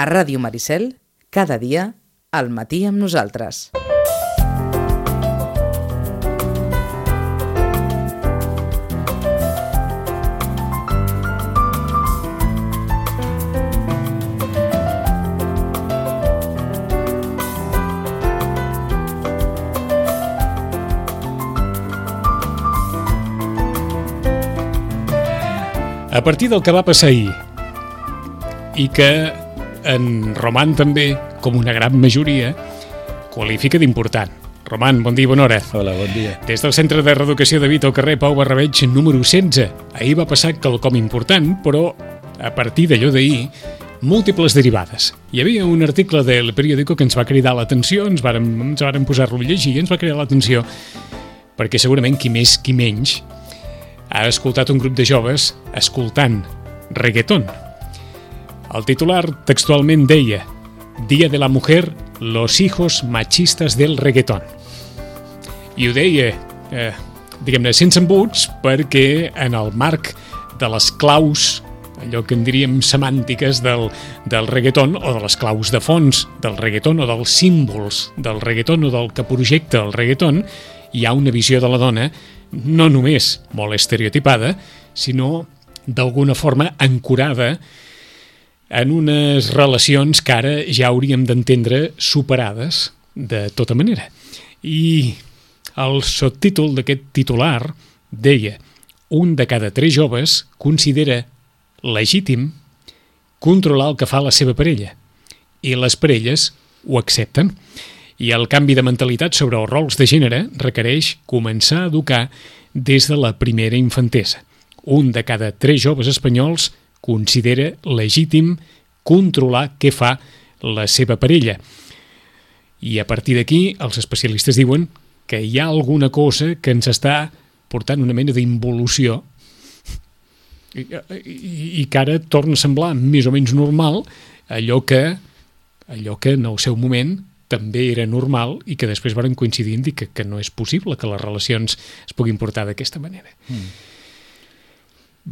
A Ràdio Maricel, cada dia, al matí amb nosaltres. A partir del que va passar ahir i que en Roman també, com una gran majoria, qualifica d'important. Roman, bon dia i bona hora. Hola, bon dia. Des del Centre de Reeducació de Vita al carrer Pau Barrabeig número 16. Ahir va passar quelcom important, però a partir d'allò d'ahir, múltiples derivades. Hi havia un article del periòdico que ens va cridar l'atenció, ens vàrem, ens vàrem posar-lo a llegir i ens va cridar l'atenció perquè segurament qui més, qui menys, ha escoltat un grup de joves escoltant reggaeton. El titular textualment deia Dia de la Mujer, los hijos machistas del reggaeton. I ho deia, eh, diguem-ne, sense embuts, perquè en el marc de les claus allò que en diríem semàntiques del, del reggaeton o de les claus de fons del reggaeton o dels símbols del reggaeton o del que projecta el reggaeton, hi ha una visió de la dona no només molt estereotipada, sinó d'alguna forma ancorada en unes relacions que ara ja hauríem d'entendre superades de tota manera. I el subtítol d'aquest titular deia un de cada tres joves considera legítim controlar el que fa la seva parella i les parelles ho accepten. I el canvi de mentalitat sobre els rols de gènere requereix començar a educar des de la primera infantesa. Un de cada tres joves espanyols considera legítim controlar què fa la seva parella. I a partir d'aquí, els especialistes diuen que hi ha alguna cosa que ens està portant una mena d'involució i, i, i que ara torna a semblar més o menys normal allò que, allò que en el seu moment també era normal i que després varen coincidir en dir que, que no és possible que les relacions es puguin portar d'aquesta manera. Mm.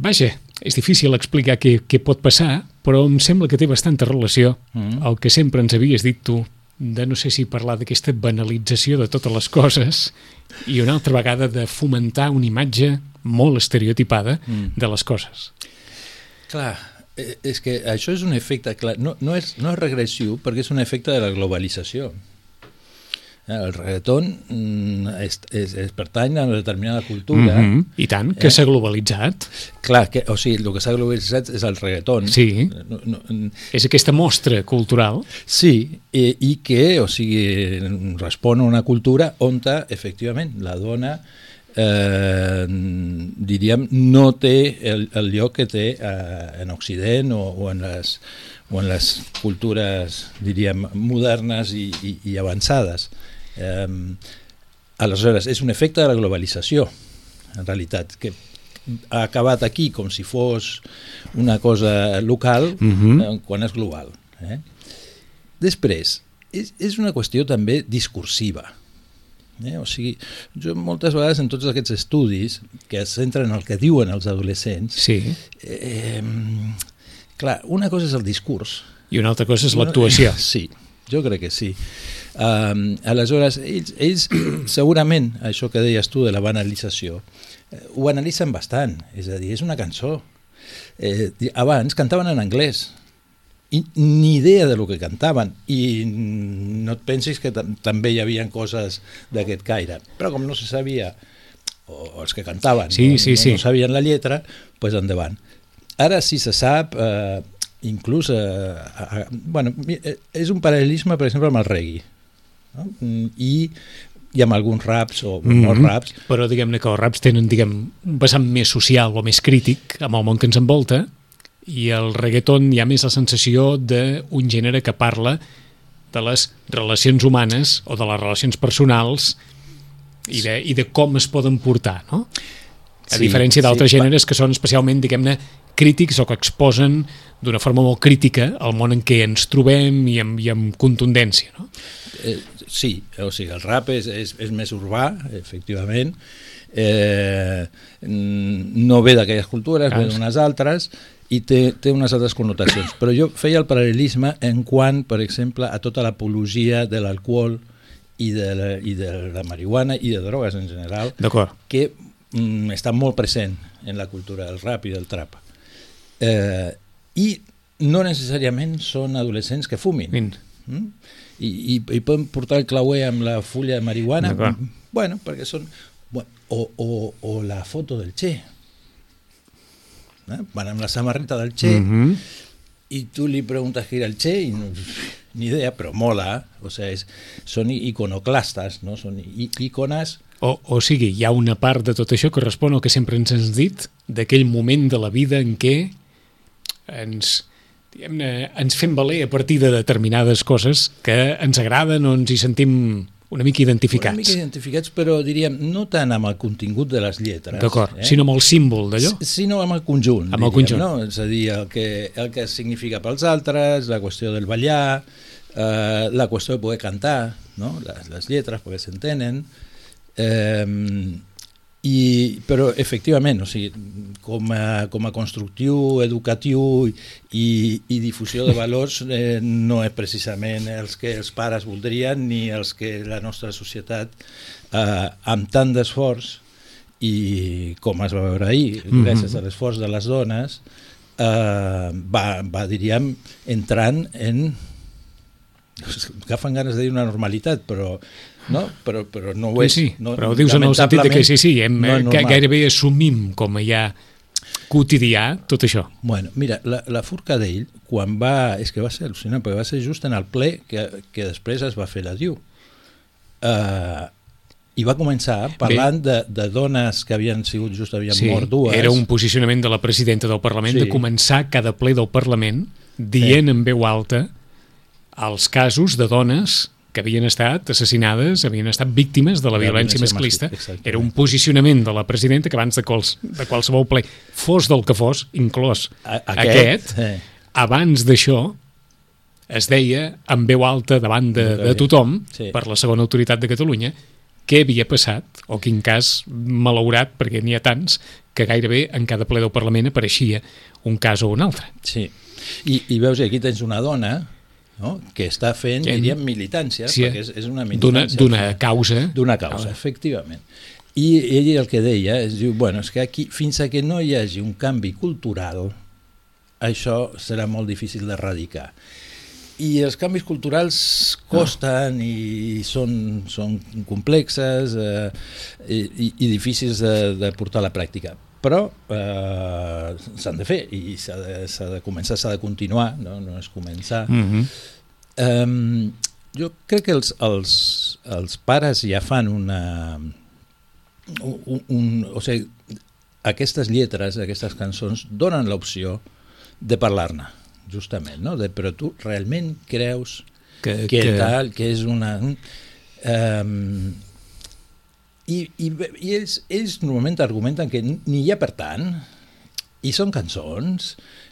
Vaja, és difícil explicar què, què pot passar, però em sembla que té bastanta relació mm. el que sempre ens havies dit tu, de no sé si parlar d'aquesta banalització de totes les coses i una altra vegada de fomentar una imatge molt estereotipada mm. de les coses. Clar, Eh, és que això és un efecte, clar, no, no, és, no és regressiu perquè és un efecte de la globalització. Eh, el reggaeton mm, és, és, és pertany a una determinada cultura. Mm -hmm. I tant, que eh? s'ha globalitzat. Clar, que, o sigui, el que s'ha globalitzat és el reggaeton. Sí, no, no, és aquesta mostra cultural. Sí, i, i que, o sigui, respon a una cultura on, efectivament, la dona eh, diríem, no té el, el lloc que té eh, en Occident o, o, en les, o en les cultures, diríem, modernes i, i, i avançades. Eh, aleshores, és un efecte de la globalització, en realitat, que ha acabat aquí com si fos una cosa local uh mhm. -huh. eh, quan és global. Eh? Després, és, és una qüestió també discursiva Eh? O sigui, jo moltes vegades en tots aquests estudis que es centren en el que diuen els adolescents, sí. eh, clar, una cosa és el discurs. I una altra cosa és l'actuació. Sí, jo crec que sí. Um, aleshores, ells, ells segurament, això que deies tu de la banalització, eh, ho analitzen bastant, és a dir, és una cançó. Eh, abans cantaven en anglès, i ni idea de lo que cantaven i no et pensis que també hi havia coses d'aquest caire però com no se sabia o els que cantaven sí, no, sí, no, sí. no sabien la lletra pues endavant ara sí se sap eh, inclús eh, eh, bueno, és un paral·lelisme per exemple amb el reggae no? i i amb alguns raps o mm -hmm. molts raps. Però diguem-ne que els raps tenen diguem, un vessant més social o més crític amb el món que ens envolta i el reggaeton hi ha més la sensació d'un gènere que parla de les relacions humanes o de les relacions personals i de, i de com es poden portar, no? A sí, diferència d'altres sí, gèneres que són especialment, diguem-ne, crítics o que exposen d'una forma molt crítica el món en què ens trobem i amb, i amb contundència, no? Eh, sí, o sigui, el rap és, és, és més urbà, efectivament, eh, no ve d'aquelles cultures, ah, ve d'unes altres, i té, té unes altres connotacions. Però jo feia el paral·lelisme en quant, per exemple, a tota l'apologia de l'alcohol i, de la, i de la marihuana i de drogues en general, que mm, està molt present en la cultura del rap i del trap. Eh, I no necessàriament són adolescents que fumin. Min. Mm? I, i, I poden portar el clauer amb la fulla de marihuana? D'acord. Bueno, perquè són... Bueno, o, o, o la foto del Che. Eh? Van amb la samarreta del Che Mhm. y tú le preguntas qué era el Che y no, ni idea, pero mola. O sea, es, son iconoclastas, ¿no? Son i- iconas O, o sigui, hi ha una part de tot això que respon al que sempre ens has dit, d'aquell moment de la vida en què ens, diguem-ne, ens fem valer a partir de determinades coses que ens agraden o ens hi sentim una mica identificats. una mica identificats, però diríem, no tant amb el contingut de les lletres. D'acord, sinó amb el símbol d'allò. Sinó amb el conjunt. Amb el diríem, conjunt. No? És a dir, el que, el que significa pels altres, la qüestió del ballar, eh, la qüestió de poder cantar, no? les, les lletres perquè s'entenen, eh, i, però efectivament, o sigui, com a, com a constructiu, educatiu i, i difusió de valors eh, no és precisament els que els pares voldrien ni els que la nostra societat eh, amb tant d'esforç i com es va veure ahir, Mhm. gràcies a l'esforç de les dones, eh, va, va, diríem, entrant en agafen ganes de dir una normalitat, però no, però, però no ho és. sí, no, però ho dius en el sentit que sí, sí, hem, no normal. gairebé assumim com ja quotidià tot això. Bueno, mira, la, la Forcadell, quan va... És que va ser al·lucinant, perquè va ser just en el ple que, que després es va fer la DIU. Uh, I va començar parlant de, de dones que havien sigut just, havien Sí, mort dues. era un posicionament de la presidenta del Parlament Sí. de començar cada ple del Parlament dient en veu alta els casos de dones que havien estat assassinades, havien estat víctimes de la violència violència masclista. masclista. Era un posicionament de la presidenta que abans de, quals, de qualsevol ple, fos del que fos, inclòs A- aquest, eh, abans d'això es deia en veu alta davant de, de tothom, Sí. per la segona autoritat de Catalunya, què havia passat, o quin cas malaurat, perquè n'hi ha tants, que gairebé en cada ple del Parlament apareixia un cas o un altre. Sí. I, I veus, aquí tens una dona no? que està fent, Que- diríem, militància, Sí, perquè és, és una militància. d'una causa. D'una causa, efectivament. I ell el que deia és, diu, bueno, és que aquí, fins a que no hi hagi un canvi cultural, això serà molt difícil d'erradicar. I els canvis culturals costen i són, són complexes eh, i, i difícils de, de portar a la pràctica però eh, s'han de fer i s'ha de, de començar, s'ha de continuar, no, no és començar. Mm -hmm. Um, jo crec que els, els, els pares ja fan una... Un, un, o sigui, aquestes lletres, aquestes cançons, donen l'opció de parlar-ne, justament, no? De, però tu realment creus Que, que, que, tal, que és una... Um, i, i, i ells, ells normalment argumenten que n'hi ha per tant, i són cançons,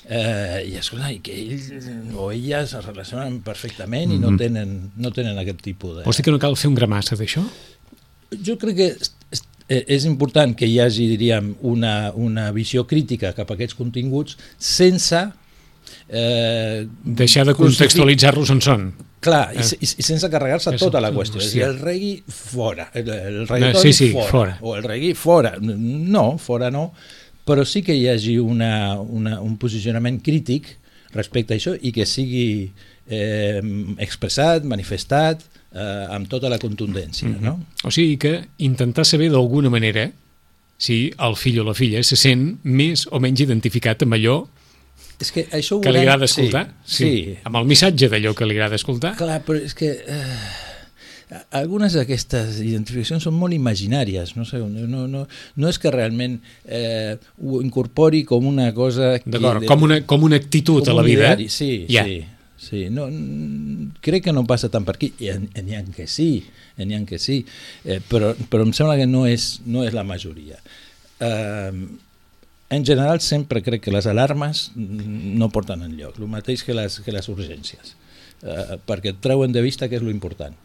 eh, i escolta, i que ells o elles es relacionen perfectament i no Mhm. tenen, no tenen aquest tipus de... Vols dir que no cal fer un gramassa d'això? Jo crec que és, és, és important que hi hagi, diríem, una, una visió crítica cap a aquests continguts sense... Eh, Deixar de contextualitzar-los on són. Clar, Eh. i, i sense carregar-se tota la qüestió. És a dir, el reggae fora, el, el reggaeton sí, sí, fora, fora. o el reggae fora. No, fora no, però sí que hi hagi una, una, un posicionament crític respecte a això i que sigui eh, expressat, manifestat eh, amb tota la contundència. Mhm. no? O sigui que intentar saber d'alguna manera si el fill o la filla se sent més o menys identificat amb allò És que això ho que li agrada escoltar. Sí, sí. Amb el missatge d'allò que li agrada escoltar. Clar, però és que eh, algunes d'aquestes identificacions són molt imaginàries, no sé, no, no, no és que realment eh, ho incorpori com una cosa... D'acord, de- com, una, com una actitud com a la vida. ideari, Sí, Ja. sí. Sí, no, crec que no passa tant per aquí, n'hi ha que sí, n'hi ha que sí, eh, però, però em sembla que no és, no és la majoria. Eh, en general sempre crec que les alarmes no porten enlloc, el mateix que les, que les urgències, eh, perquè et treuen de vista què és lo important.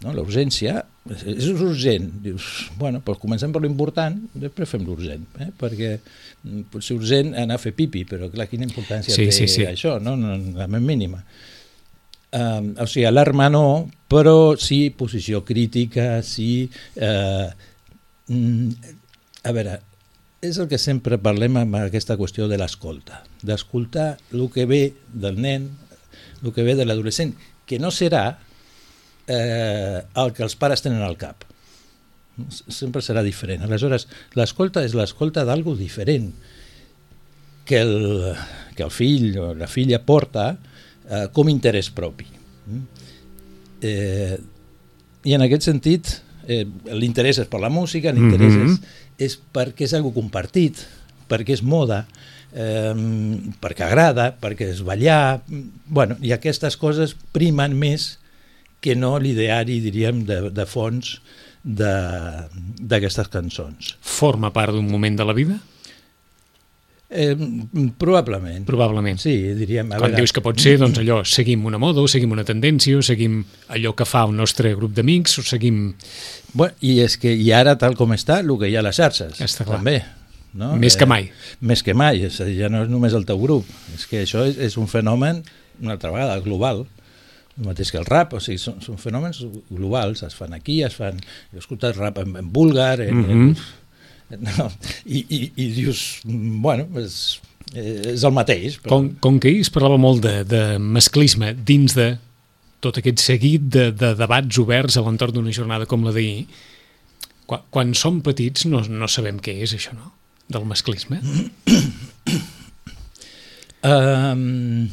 No? La urgència és, és urgent. Dius, bueno, doncs comencem per l'important, després fem l'urgent, eh? perquè mm, pot ser urgent anar a fer pipi, però clar, quina importància Sí, té sí, sí. això, no? no la més mínima. Um, o sigui, alarma no, però sí posició crítica, sí... Eh, mm, a veure, és el que sempre parlem amb aquesta qüestió de l'escolta, d'escoltar el que ve del nen, el que ve de l'adolescent, que no serà eh, el que els pares tenen al cap. Sempre serà diferent. Aleshores, l'escolta és l'escolta d'algo diferent que el, que el fill o la filla porta eh, com a interès propi. Mm? Eh, I en aquest sentit, eh, l'interès és per la música, l'interès Mhm. és, és perquè és algo compartit, perquè és moda, eh, perquè agrada, perquè és ballar... Bueno, I aquestes coses primen més que no l'ideari, diríem, de, de fons d'aquestes cançons. Forma part d'un moment de la vida? Eh, probablement. Probablement. Sí, diríem... A Quan dius que pot ser, doncs allò, seguim una moda, o seguim una tendència, o seguim allò que fa el nostre grup d'amics, o seguim... Bueno, I és que i ara, tal com està, el que hi ha a les xarxes, Està clar. també. No? Més que mai. més que mai, és ja no és només el teu grup, és que això és, és un fenomen, una altra vegada, global, el mateix que el rap, o sigui, són, són fenòmens globals, es fan aquí, es fan... Jo he escoltat rap en, en búlgar, en, Mhm. en, no, i, i, i dius, bueno, és, és el mateix. Però... Com, com que ahir es parlava molt de, de masclisme dins de tot aquest seguit de, de debats oberts a l'entorn d'una jornada com la d'ahir, quan, quan som petits no, no sabem què és això, no? Del masclisme. Um,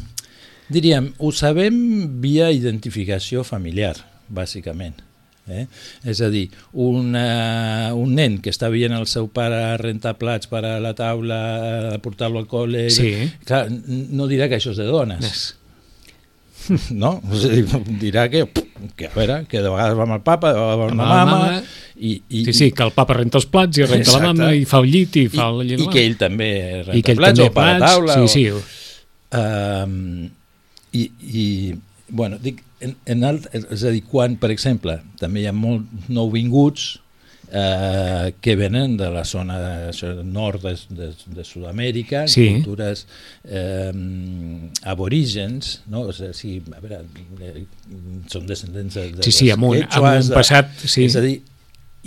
diríem, ho sabem via identificació familiar, bàsicament. Eh? És a dir, una, un nen que està veient el seu pare rentar plats per a la taula, a portar-lo al col·le, Sí. clar, no dirà que això és de dones, Yes. no? A dir, dirà que, que, a veure, que de vegades va amb el papa, de vegades va amb la la mama, mama. i, i, Sí, sí, que el papa renta els plats i renta Exacte. la mama i fa el llit i i, fa el llit. i que ell també renta I que ell plats també o per a plats, taula. sí, o... sí, Um, i, i, bueno, dic, en, en alt, és a dir, quan, per exemple, també hi ha molts nouvinguts eh, que venen de la zona això, nord de, de, de Sud-amèrica, Sí. cultures eh, aborígens, no? o sigui, a veure, eh, són descendents de, Sí, sí, amb un- amb un passat, sí. És a dir,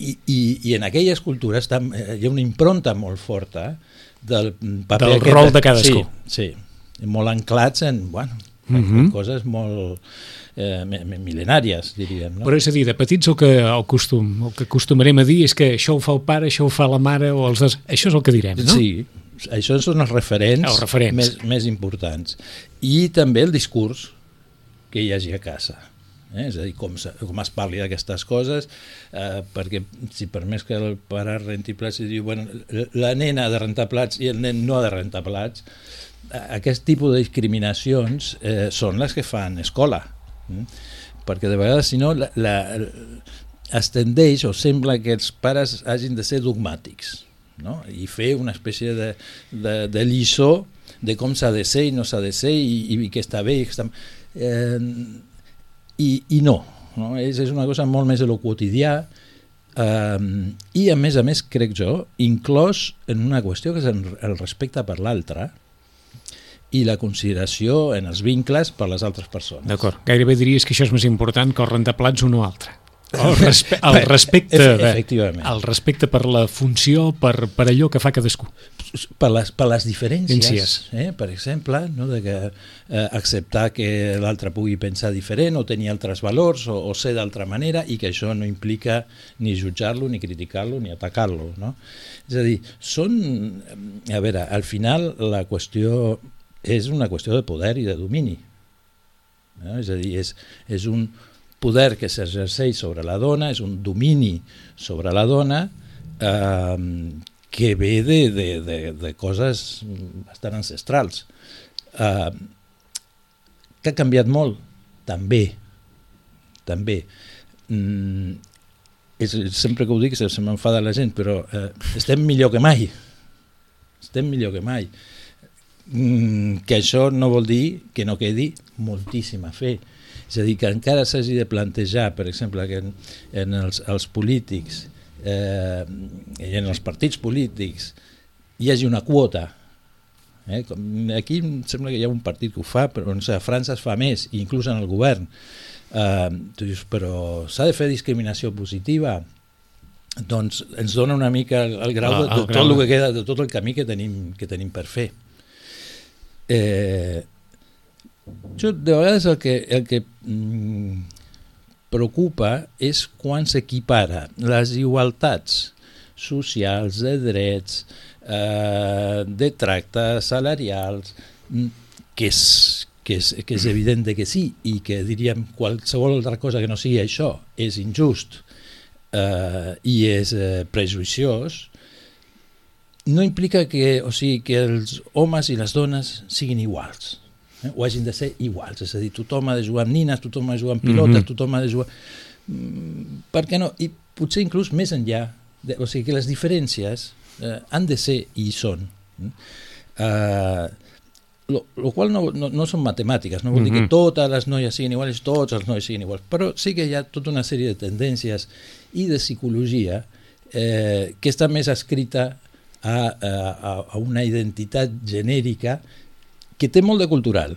i, i, i en aquelles cultures tam, eh, hi ha una impronta molt forta del paper Del rol de cadascú. Sí, sí, molt anclats en, bueno, en Mhm. coses molt eh, mi- mi- mil·lenàries, diríem. No? Però és a dir, de petits el que, el, costum, el que acostumarem a dir és que això ho fa el pare, això ho fa la mare, o els dos... Això és el que direm, no? Sí, això són els referents, Els referents. Més, més importants. I també el discurs que hi hagi a casa. Eh? És a dir, com, se, com es parli d'aquestes coses, eh, perquè si per més que el pare renti plats i diu, bueno, la nena ha de rentar plats i el nen no ha de rentar plats, aquest tipus de discriminacions eh, són les que fan escola. Mm? Perquè de vegades, si no, la, la, es tendeix o sembla que els pares hagin de ser dogmàtics no? i fer una espècie de, de, de lliçó de com s'ha de ser i no s'ha de ser i, i què està bé i, què està... Eh, i, i no, no? És, és una cosa molt més de lo quotidià eh, i a més a més crec jo inclòs en una qüestió que és el respecte per l'altre i la consideració en els vincles per les altres persones. D'acord. Gairebé diries que això és més important que el rentaplats un o altre. El, respe el respecte de, efectivament. el respecte per la funció, per, per allò que fa cadascú. per les, per les diferències, Diferències. eh? per exemple, no? de que, eh, acceptar que l'altre pugui pensar diferent o tenir altres valors o, o ser d'altra manera i que això no implica ni jutjar-lo, ni criticar-lo, ni atacar-lo. No? És a dir, són... A veure, al final la qüestió és una qüestió de poder i de domini. No? És a dir, és, és un poder que s'exerceix sobre la dona, és un domini sobre la dona eh, que ve de, de, de, de coses bastant ancestrals. Eh, que ha canviat molt? També. També. Mm, és, sempre que ho dic se, se m'enfada la gent, però eh, estem millor que mai. Estem millor que mai. mm, que això no vol dir que no quedi moltíssim a fer. És a dir, que encara s'hagi de plantejar, per exemple, que en, en els, els polítics eh, i en els partits polítics hi hagi una quota Eh? Com aquí em sembla que hi ha un partit que ho fa, però no sé, a França es fa més, inclús en el govern. Eh, tu dius, però s'ha de fer discriminació positiva? Doncs ens dona una mica el, el grau de, de, tot el que queda, de tot el camí que tenim, que tenim per fer. Eh, jo, de vegades el que, el que mm, preocupa és quan s'equipara les igualtats socials, de drets, eh, de tractes salarials, mm, que és, que, és, que és evident que sí, i que diríem qualsevol altra cosa que no sigui això és injust eh, i és eh, prejuiciós, no implica que, o sigui, que els homes i les dones siguin iguals eh? o hagin de ser iguals, és a dir, tothom ha de jugar amb nines, tothom ha de jugar amb pilotes, mm -hmm. tothom ha de jugar... Mm, per què no? I potser inclús més enllà, de, o sigui, que les diferències eh, han de ser i són. Eh, lo, lo qual no, no, no són matemàtiques, no vol dir que totes les noies siguin iguals, tots els nois siguin iguals, però sí que hi ha tota una sèrie de tendències i de psicologia eh, que està més escrita a, a, a una identitat genèrica que té molt de cultural,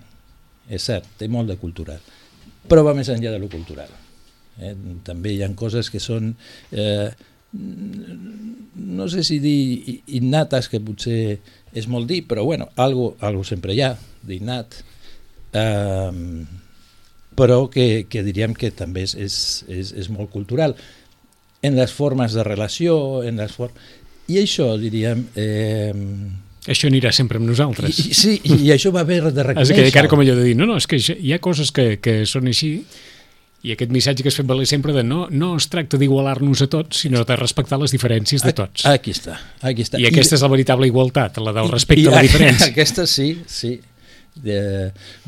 és cert, té molt de cultural, però va més enllà de lo cultural. Eh? També hi ha coses que són eh, no sé si dir innates, que potser és molt dir, però bueno, algo, algo sempre hi ha d'innat, eh, però que, que diríem que també és, és, és, és molt cultural. En les formes de relació, en les for... i això diríem... Eh, això anirà sempre amb nosaltres. I, sí, i això va haver de reconèixer. És que cara com allò de dir, no, no, és que hi ha coses que, que són així i aquest missatge que es fet valer sempre de no, no es tracta d'igualar-nos a tots, sinó de respectar les diferències de tots. Aquí està, aquí està. I aquesta I, és la veritable igualtat, la del respecte i, a la diferència. Aquesta sí, sí. De,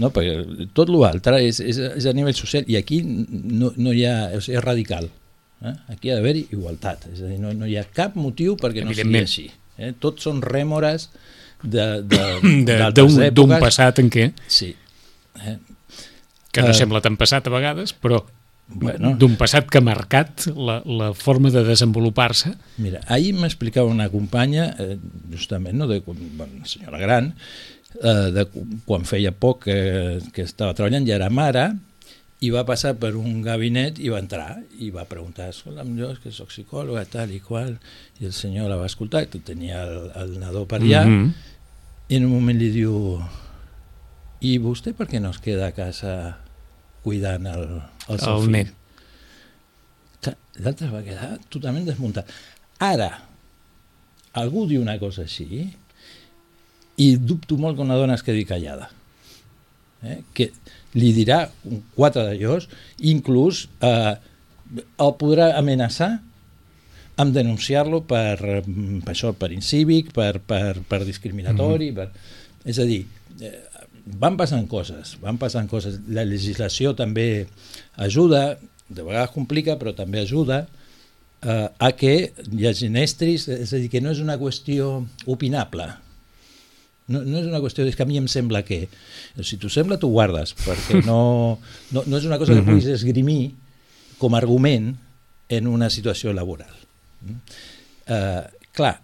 no, perquè tot l'altre és, és, és a nivell social i aquí no, no hi ha, és radical. Eh? Aquí ha d'haver-hi igualtat, és a dir, no, no hi ha cap motiu perquè no sigui així. Eh? Tots són rèmores. D'un passat en què? Sí. Eh? que no uh, sembla tan passat a vegades, però bueno. d'un passat que ha marcat la, la forma de desenvolupar-se. Mira, ahir m'explicava una companya, eh, justament, no, de, bueno, una senyora gran, eh, de quan feia poc que, que estava treballant, ja era mare, i va passar per un gabinet i va entrar i va preguntar, escolta'm, jo és que soc psicòloga, tal i qual, i el senyor la va escoltar, que tenia el, el nadó per allà, mm -hmm. i en un moment li diu i vostè per què no es queda a casa cuidant el, el seu el fill. nen. L'altre va quedar totalment desmuntat. Ara, algú diu una cosa així i dubto molt que una dona es quedi callada. Eh? Que li dirà quatre d'ells, inclús eh, el podrà amenaçar amb denunciar-lo per, per això, per incívic, per, per, per discriminatori, mm -hmm. per... és a dir, eh, van passant coses, van passant coses. La legislació també ajuda, de vegades complica, però també ajuda eh, a que hi hagi estris, és a dir, que no és una qüestió opinable. No, no és una qüestió, és que a mi em sembla que... Si t'ho sembla, t'ho guardes, perquè no, no, no és una cosa que mhm. puguis esgrimir com a argument en una situació laboral. Eh, clar,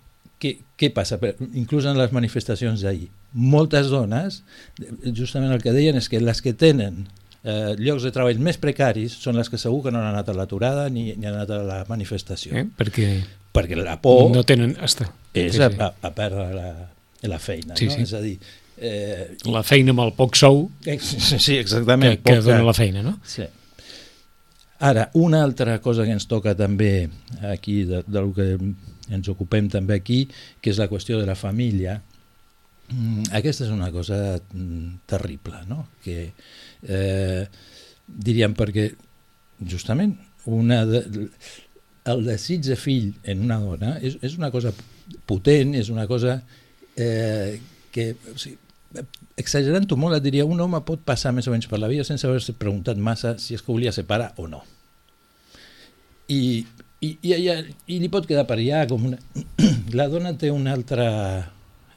què, què passa? Inclús en les manifestacions d'ahir moltes dones, justament el que deien és que les que tenen eh, llocs de treball més precaris són les que segur que no han anat a l'aturada ni, ni han anat a la manifestació. Eh? Perquè, Perquè la por no tenen, hasta. és sí, sí. A, a perdre la, la feina. Sí, no? sí. És a dir, eh, la feina amb el poc sou sí, exactament, que, que dona la feina, no? Sí. Ara, una altra cosa que ens toca també aquí, de, del que ens ocupem també aquí, que és la qüestió de la família, Mm, aquesta és una cosa mm, terrible, no? que eh, diríem perquè justament una de, el desig de fill en una dona és, és una cosa potent, és una cosa eh, que, o sigui, exagerant-ho molt, et diria, un home pot passar més o menys per la vida sense haver-se preguntat massa si és que volia separar o no. I, i, i, i, i li pot quedar per allà com una... la dona té una altra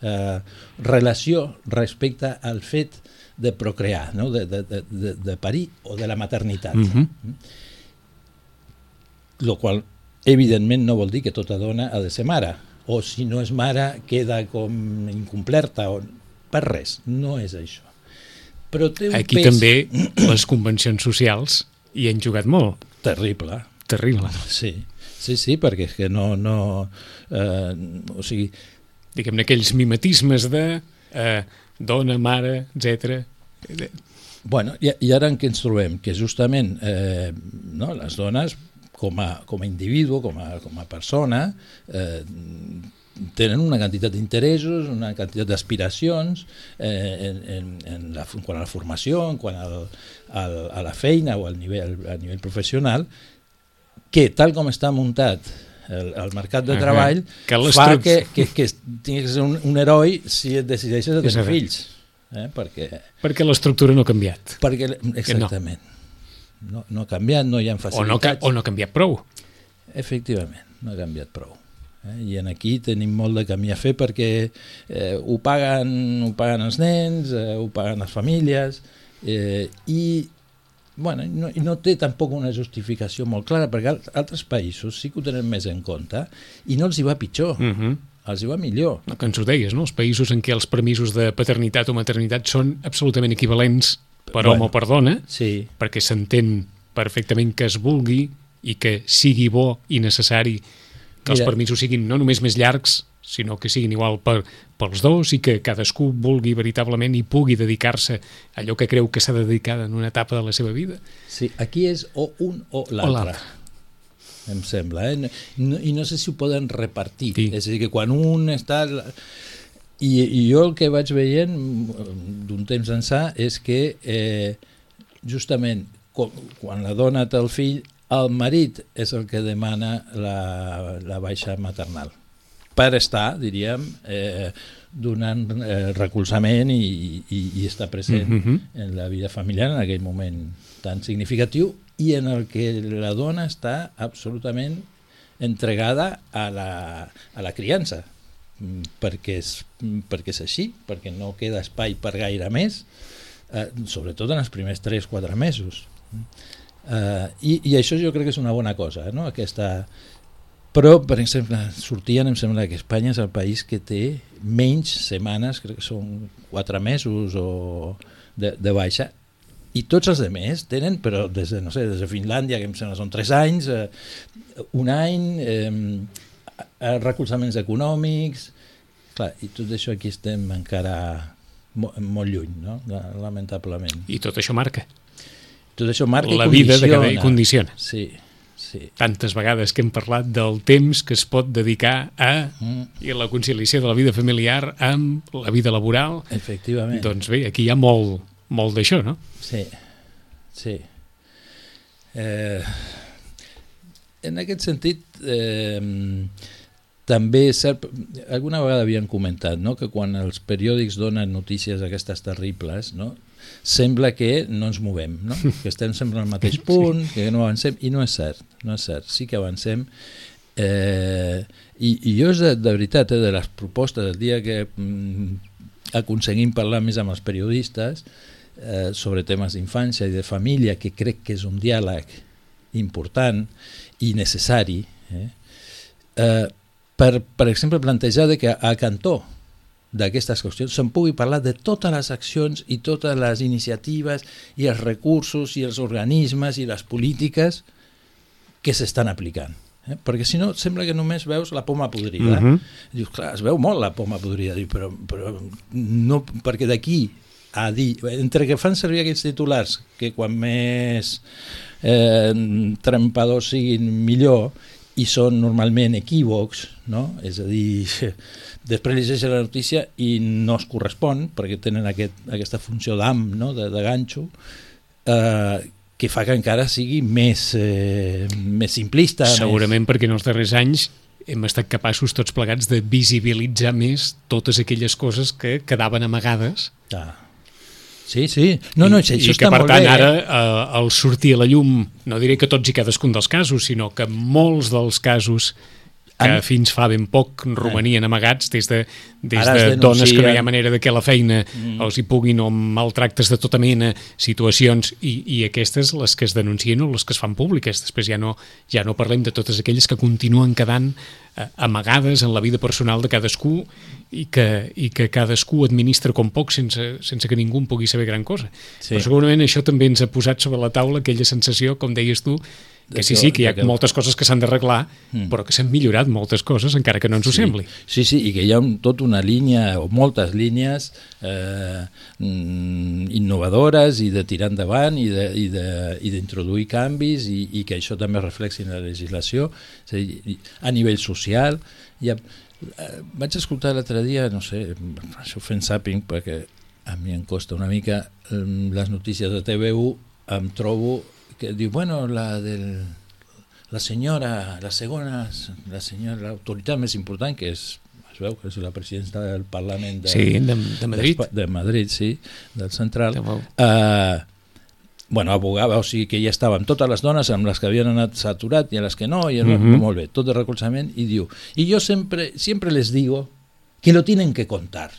eh, relació respecte al fet de procrear, no? de, de, de, de, de parir o de la maternitat. Mm -hmm. Lo qual, evidentment, no vol dir que tota dona ha de ser mare, o si no és mare queda com incomplerta, o... per res, no és això. Però té un Aquí pes... també les convencions socials hi han jugat molt. Terrible. Terrible. Sí, sí, sí perquè és que no... no eh, o sigui, Diguem-ne, aquells mimetismes de eh, dona, mare, etc. Bueno, i, i ara en què ens trobem? Que justament eh, no, les dones, com a, com a individu, com a, com a persona, eh, tenen una quantitat d'interessos, una quantitat d'aspiracions eh, en, en, en la, quant a la formació, en quant al, al, a la feina o al nivell, a nivell professional, que tal com està muntat el, el mercat de treball uh -huh. que fa que, que, que tinguis ser un, un heroi si et decideixes a tenir fills. Eh? Perquè, Perquè l'estructura no ha canviat. perquè, exactament. No. No ha canviat, no hi ha O no, facilitats. o no ha canviat prou. Efectivament, no ha canviat prou. Eh? I en aquí tenim molt de camí a fer perquè eh, ho, paguen, ho paguen els nens, eh, ho paguen les famílies eh, i bueno, no, no té tampoc una justificació molt clara perquè al- altres països sí que ho tenen més en compte i no els hi va pitjor, Uh -huh. els hi va millor. no, que ens ho deies, no? Els països en què els permisos de paternitat o maternitat són absolutament equivalents per Bueno. home o per dona, Sí, perquè s'entén perfectament que es vulgui i que sigui bo i necessari que els Mira. permisos siguin no només més llargs, sinó que siguin igual per, pels dos i que cadascú vulgui veritablement i pugui dedicar-se a allò que creu que s'ha de dedicar en una etapa de la seva vida. sí, aquí és o un o l'altre. em sembla, eh? No, I no sé si ho poden repartir. Sí. És a dir, que quan un està... I, I jo el que vaig veient mm, d'un temps ençà és que eh, justament quan, quan la dona té el fill, el marit és el que demana la, la baixa maternal per estar, diríem, eh, donant eh, recolzament i, i, i estar present mm -hmm. en la vida familiar en aquell moment tan significatiu i en el que la dona està absolutament entregada a la, a la criança perquè és, perquè és així, perquè no queda espai per gaire més, eh, sobretot en els primers 3-4 mesos. Eh, i, I això jo crec que és una bona cosa, no? aquesta... Però, per exemple, sortien, em sembla que Espanya és el país que té menys setmanes, crec que són 4 mesos o de, de baixa, i tots els demés tenen, però des de, no sé, des de Finlàndia, que em sembla són 3 anys, eh, un any, eh, eh, recolzaments econòmics, clar, i tot això aquí estem encara molt, molt lluny, no? La- lamentablement. I tot això marca. Tot això marca La i vida de cada condiciona. condiciona. Sí, sí. Tantes vegades que hem parlat del temps que es pot dedicar a Mm, i la conciliació de la vida familiar amb la vida laboral. efectivament. Doncs bé, aquí hi ha molt, molt d'això, no? Sí, sí. Eh, en aquest sentit, eh, també és cert, alguna vegada havien comentat no? que quan els periòdics donen notícies aquestes terribles, no? sembla que no ens movem, no? que estem sempre al mateix punt, que no avancem, i no és cert, no és cert, sí que avancem. Eh, i, I jo és de, de veritat, eh, de les propostes, el dia que mm, aconseguim parlar més amb els periodistes, eh, sobre temes d'infància i de família, que crec que és un diàleg important i necessari, eh? Eh, per, per exemple, plantejar de que a Cantó d'aquestes qüestions se'n pugui parlar de totes les accions i totes les iniciatives i els recursos i els organismes i les polítiques que s'estan aplicant. Eh? Perquè si no, sembla que només veus la poma podrida. Mhm. Dius, clar, es veu molt la poma podrida, Diu, però, però no, perquè d'aquí a dir, entre que fan servir aquests titulars, que quan més eh, trempadors siguin millor, i són normalment equívocs, no? és a dir, després llegeixes la notícia i no es correspon, perquè tenen aquest, aquesta funció d'am, no? de, de ganxo, eh, que fa que encara sigui més, eh, més simplista. Segurament perquè en els darrers anys hem estat capaços tots plegats de visibilitzar més totes aquelles coses que quedaven amagades Més... Ah. Sí, sí. No, no, això i, i està que per tant bé. ara eh? eh, al sortir a la llum no diré que tots i cadascun dels casos sinó que molts dels casos que Han- fins fa ben poc romanien amagats des de, des de dones que no hi ha manera de que la feina mm. els hi puguin o maltractes de tota mena, situacions i, i aquestes les que es denuncien o les que es fan públiques. Després ja no, ja no parlem de totes aquelles que continuen quedant eh, amagades en la vida personal de cadascú i que, i que cadascú administra com poc sense, sense que ningú en pugui saber gran cosa. Sí. Però segurament això també ens ha posat sobre la taula aquella sensació, com deies tu, que sí, sí, que hi ha que- moltes coses que s'han d'arreglar, mm. però que s'han millorat moltes coses, encara que no ens ho sembli. Sí, sí, i que hi ha un, tota una línia, o moltes línies eh, mm, innovadores i de tirar endavant i d'introduir canvis i, i que això també reflexi en la legislació. És a, dir, a nivell social, hi ha, eh, vaig escoltar l'altre dia, no sé, això fent zapping, perquè a mi em costa una mica, eh, les notícies de TV1, em trobo que diu, bueno, la del la senyora, la segona, la senyora, l'autoritat més important, que és, es veu que és la presidenta del Parlament de, Sí, de, de Madrid. d'Espa- de Madrid, sí, del central, De eh, bueno, abogava, o sigui que ja estaven totes les dones amb les que havien anat saturat i a les que no, i uh Mhm. molt bé, tot de recolzament, i diu, y yo siempre, siempre les digo que lo tienen que contar.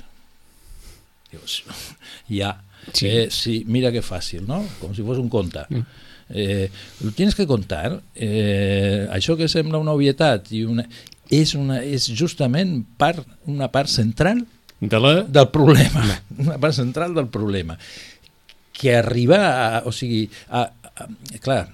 Dius, ja, Sí. Eh, sí, mira que fàcil, no? Com si fos un conte. Mm. Eh, lo tienes que contar. Eh, això que sembla una obvietat i una, és, una, és justament part, una part central De la... del problema, una part central del problema. Que arribar a, o sigui, a, a, clar,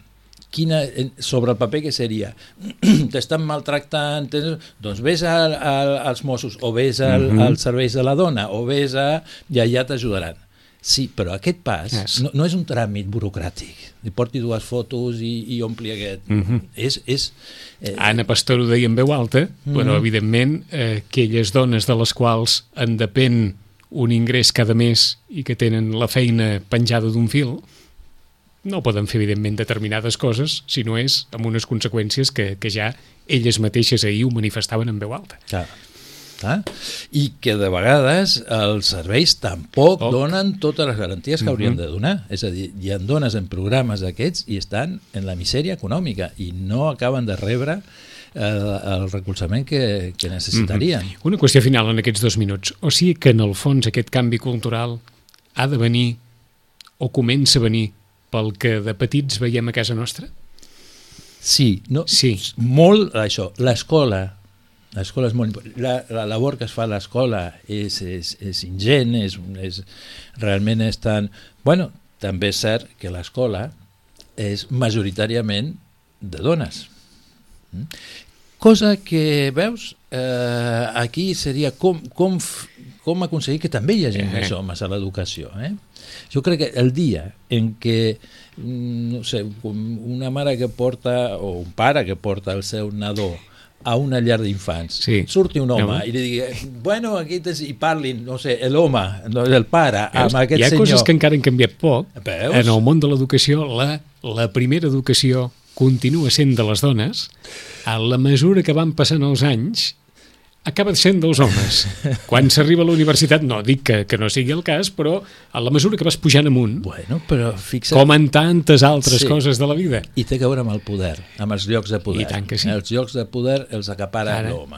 quina, sobre el paper que seria t'estan maltractant tens, doncs vés a, a, als Mossos o vés al, Mhm. als serveis de la dona o vés a... i allà t'ajudaran sí, però aquest pas Yes. no, no és un tràmit burocràtic li porti dues fotos i, i ompli aquest Mhm. és, és eh, Anna Pastor ho deia en veu alta, Mhm. però evidentment eh, aquelles dones de les quals en depèn un ingrés cada mes i que tenen la feina penjada d'un fil, no poden fer evidentment determinades coses si no és amb unes conseqüències que, que ja elles mateixes ahir ho manifestaven en veu alta. Clar. Clar. I que de vegades els serveis tampoc Poc. donen totes les garanties que haurien Mhm. de donar. És a dir, hi ha dones en programes d'aquests i estan en la misèria econòmica i no acaben de rebre eh, el recolzament que, que necessitarien. Mhm. Una qüestió final en aquests dos minuts. O sigui que en el fons aquest canvi cultural ha de venir o comença a venir pel que de petits veiem a casa nostra? Sí, no, Sí. molt això. L'escola, l'escola és molt important. La, la labor que es fa a l'escola és, és, és ingent, és, és, realment és tan... Bueno, també és cert que l'escola és majoritàriament de dones. Mm? Cosa que, veus, eh, aquí seria com, com, com aconseguir que també hi hagi Eh. més homes a l'educació. Eh? Jo crec que el dia en què mm, no sé, una mare que porta o un pare que porta el seu nadó a una llar d'infants, Sí. surti un home No. i li digui, bueno, aquí tens, i parlin, no sé, l'home, no, el pare, Veus? amb aquest Hi ha senyor. coses que encara han canviat poc. Veus? En el món de l'educació, la, la primera educació continua sent de les dones. A la mesura que van passant els anys, acaba sent dels homes. Quan s'arriba a la universitat, no dic que, que no sigui el cas, però a la mesura que vas pujant amunt, Bueno, però fixa't... com en tantes altres Sí. coses de la vida. I té a veure amb el poder, amb els llocs de poder. I tant que sí. Els llocs de poder els acapara Ara. l'home.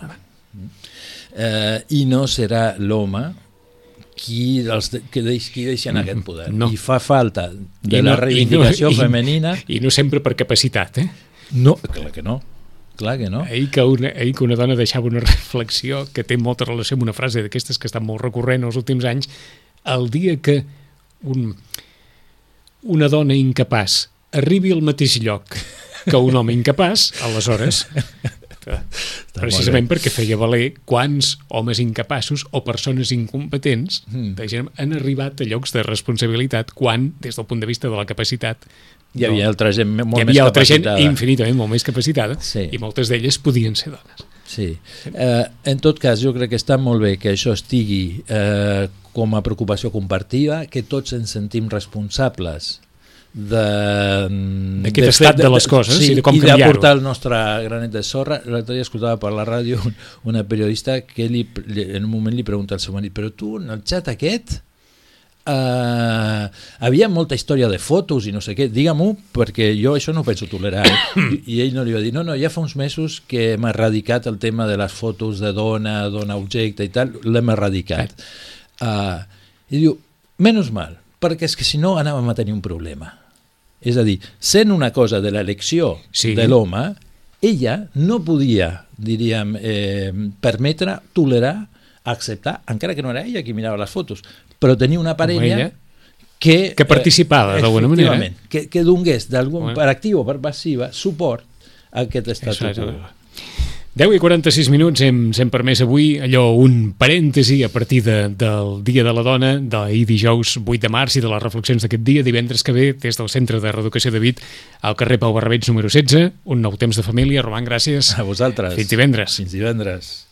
Eh, I no serà l'home qui, els que deix, qui deixa en aquest poder. no. I fa falta de I la no- reivindicació i no- i- femenina... I no sempre per capacitat, eh? No, clar que no. Clar que no. Ahir que, una, ahir que una dona deixava una reflexió que té molta relació amb una frase d'aquestes que estan molt recurrent els últims anys, el dia que un, una dona incapaç arribi al mateix lloc que un home incapaç, aleshores, precisament perquè feia valer quants homes incapaços o persones incompetents Mm. mm. han arribat a llocs de responsabilitat quan, des del punt de vista de la capacitat, Hi havia altra gent molt hi més havia altra gent infinitament molt més capacitada Sí. i moltes d'elles podien ser dones. Sí. Eh, en tot cas, jo crec que està molt bé que això estigui eh, com a preocupació compartida, que tots ens sentim responsables de D'aquest estat de les coses i de com i canviar-ho. d'aportar el nostre granet de sorra. L'altre dia escoltava per la ràdio un- una periodista que li, en un moment li pregunta al seu marit però tu, en el xat aquest, Uh, havia molta història de fotos i no sé què, digue-m'ho perquè jo això no ho penso tolerar eh? I, i ell no li va dir, no, no, ja fa uns mesos que hem erradicat el tema de les fotos de dona, dona objecte i tal, l'hem erradicat. Uh, i diu, menys mal perquè és que si no anàvem a tenir un problema. És a dir, sent una cosa de l'elecció Sí. de l'home ella no podia, diríem, eh, permetre, tolerar, acceptar, encara que no era ella qui mirava les fotos, però tenia una parella ella, que... que participava, d'alguna manera, eh? Que, que donés Bueno. per actiu o per passiva, suport a aquest Això és, quo. 10 i 46 minuts hem, hem permès avui allò un parèntesi a partir de, del Dia de la Dona, d'ahir dijous 8 de març i de les reflexions d'aquest dia, divendres que ve, des del Centre de Reeducació de Vit, al carrer Pau Barrabeig número 16, un nou temps de família. Roman, gràcies. A vosaltres. Fins divendres. Fins divendres.